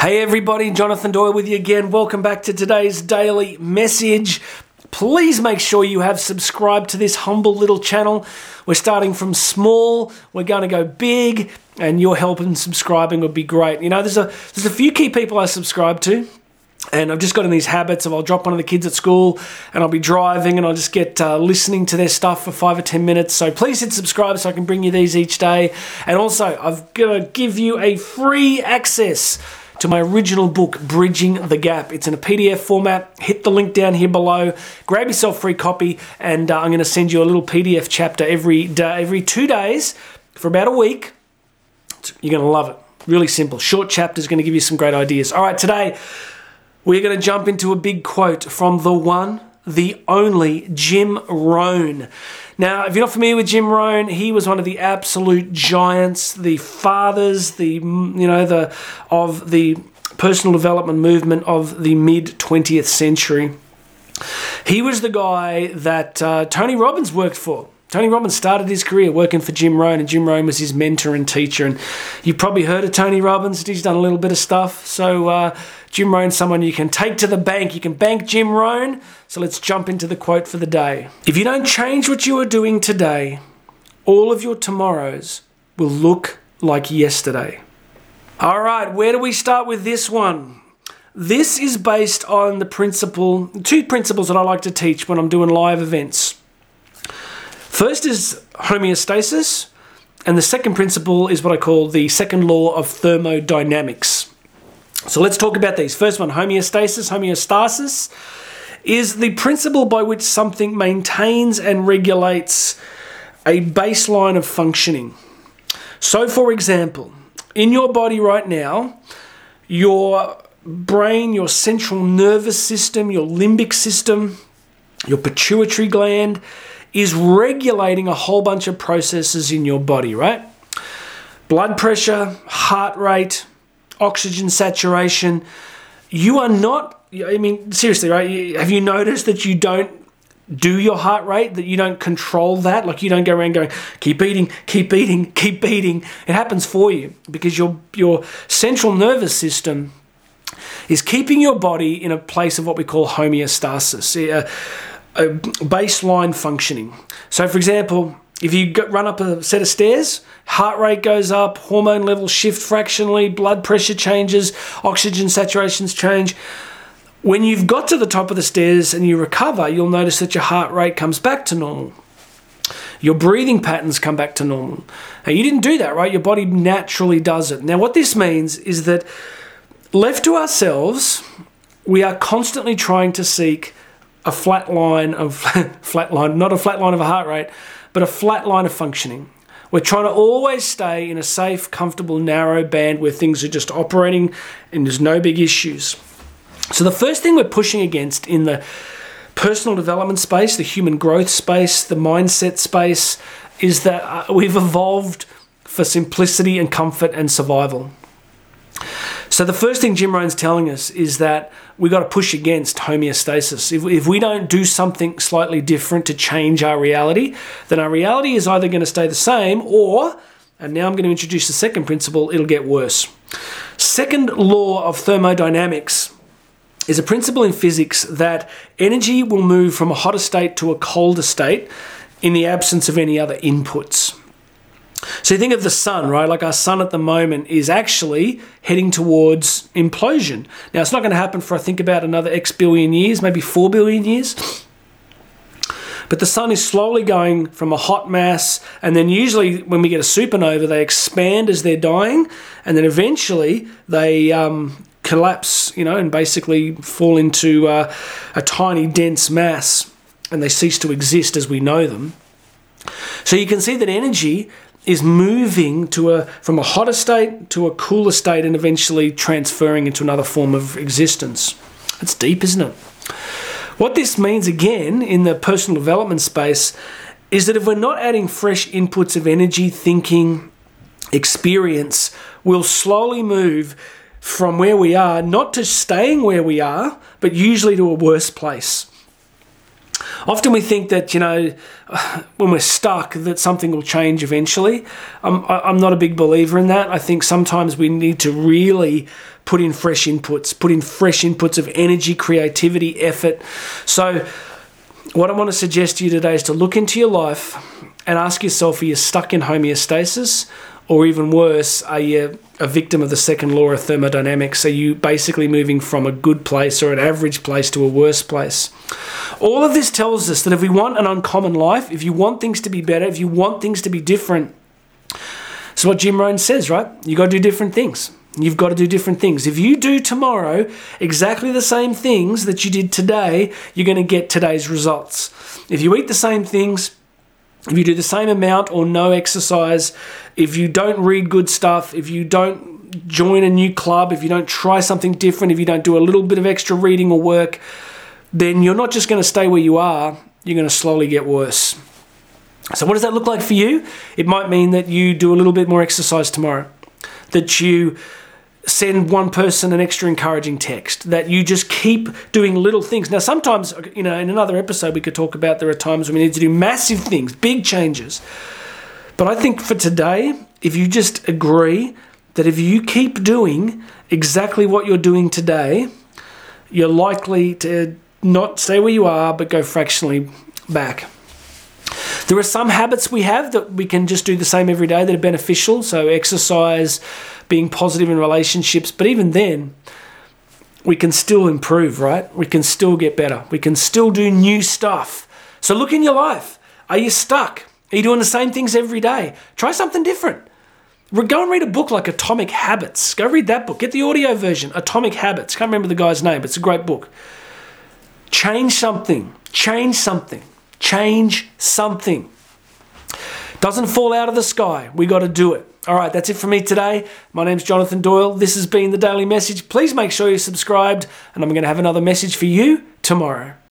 Hey everybody, Jonathan Doyle with you again. Welcome back to today's daily message. Please make sure you have subscribed to this humble little channel. We're starting from small, we're going to go big, and your help in subscribing would be great. You know, there's a there's a few key people I subscribe to. And I've just got in these habits of I'll drop one of the kids at school and I'll be driving and I'll just get uh, listening to their stuff for five or ten minutes. So please hit subscribe so I can bring you these each day. And also, I've got to give you a free access to my original book, Bridging the Gap. It's in a PDF format. Hit the link down here below. Grab yourself a free copy, and uh, I'm going to send you a little PDF chapter every day, every two days for about a week. You're going to love it. Really simple. Short chapters going to give you some great ideas. All right, today we're going to jump into a big quote from the one, the only Jim Rohn. Now, if you're not familiar with Jim Rohn, he was one of the absolute giants, the fathers, the you know the of the personal development movement of the mid 20th century. He was the guy that uh, Tony Robbins worked for. Tony Robbins started his career working for Jim Rohn, and Jim Rohn was his mentor and teacher. And you've probably heard of Tony Robbins. He's done a little bit of stuff. So uh, Jim Rohn's someone you can take to the bank. You can bank Jim Rohn. So let's jump into the quote for the day. If you don't change what you are doing today, all of your tomorrows will look like yesterday. All right, where do we start with this one? This is based on the principle, two principles that I like to teach when I'm doing live events. First is homeostasis, and the second principle is what I call the second law of thermodynamics. So let's talk about these. First one homeostasis. Homeostasis is the principle by which something maintains and regulates a baseline of functioning. So, for example, in your body right now, your brain, your central nervous system, your limbic system, your pituitary gland, is regulating a whole bunch of processes in your body, right? Blood pressure, heart rate, oxygen saturation. You are not, I mean, seriously, right? Have you noticed that you don't do your heart rate, that you don't control that? Like you don't go around going, keep eating, keep eating, keep eating. It happens for you because your, your central nervous system is keeping your body in a place of what we call homeostasis. A baseline functioning. So, for example, if you run up a set of stairs, heart rate goes up, hormone levels shift fractionally, blood pressure changes, oxygen saturations change. When you've got to the top of the stairs and you recover, you'll notice that your heart rate comes back to normal. Your breathing patterns come back to normal. Now, you didn't do that, right? Your body naturally does it. Now, what this means is that left to ourselves, we are constantly trying to seek a flat line of flat line, not a flat line of a heart rate, but a flat line of functioning. We're trying to always stay in a safe, comfortable, narrow band where things are just operating and there's no big issues. So the first thing we're pushing against in the personal development space, the human growth space, the mindset space, is that uh, we've evolved for simplicity and comfort and survival. So the first thing Jim Rohn's telling us is that we got to push against homeostasis. If, if we don't do something slightly different to change our reality, then our reality is either going to stay the same or, and now I'm going to introduce the second principle, it'll get worse. Second law of thermodynamics is a principle in physics that energy will move from a hotter state to a colder state in the absence of any other inputs. So you think of the sun, right? Like our sun at the moment is actually heading towards implosion. Now it's not going to happen for I think about another X billion years, maybe 4 billion years. But the sun is slowly going from a hot mass, and then usually when we get a supernova, they expand as they're dying, and then eventually they um, collapse, you know, and basically fall into uh, a tiny dense mass, and they cease to exist as we know them. So you can see that energy is moving to a from a hotter state to a cooler state and eventually transferring into another form of existence. It's deep, isn't it? What this means again in the personal development space is that if we're not adding fresh inputs of energy, thinking, experience, we'll slowly move from where we are, not to staying where we are, but usually to a worse place. Often we think that, you know, when we're stuck, that something will change eventually. I'm, I'm not a big believer in that. I think sometimes we need to really put in fresh inputs, put in fresh inputs of energy, creativity, effort. So, what I want to suggest to you today is to look into your life and ask yourself are you stuck in homeostasis? Or even worse, are you uh, a victim of the second law of thermodynamics? Are you basically moving from a good place or an average place to a worse place? All of this tells us that if we want an uncommon life, if you want things to be better, if you want things to be different, it's what Jim Rohn says, right? You got to do different things. You've got to do different things. If you do tomorrow exactly the same things that you did today, you're going to get today's results. If you eat the same things, if you do the same amount or no exercise, if you don't read good stuff, if you don't join a new club, if you don't try something different, if you don't do a little bit of extra reading or work, then you're not just going to stay where you are, you're going to slowly get worse. So, what does that look like for you? It might mean that you do a little bit more exercise tomorrow, that you send one person an extra encouraging text, that you just keep doing little things. Now, sometimes, you know, in another episode, we could talk about there are times when we need to do massive things, big changes. But I think for today, if you just agree that if you keep doing exactly what you're doing today, you're likely to not stay where you are, but go fractionally back. There are some habits we have that we can just do the same every day that are beneficial. So, exercise, being positive in relationships. But even then, we can still improve, right? We can still get better. We can still do new stuff. So, look in your life. Are you stuck? Are you doing the same things every day? Try something different. Go and read a book like Atomic Habits. Go read that book. Get the audio version, Atomic Habits. Can't remember the guy's name, but it's a great book. Change something. Change something. Change something. Doesn't fall out of the sky. We got to do it. All right, that's it for me today. My name's Jonathan Doyle. This has been the Daily Message. Please make sure you're subscribed, and I'm going to have another message for you tomorrow.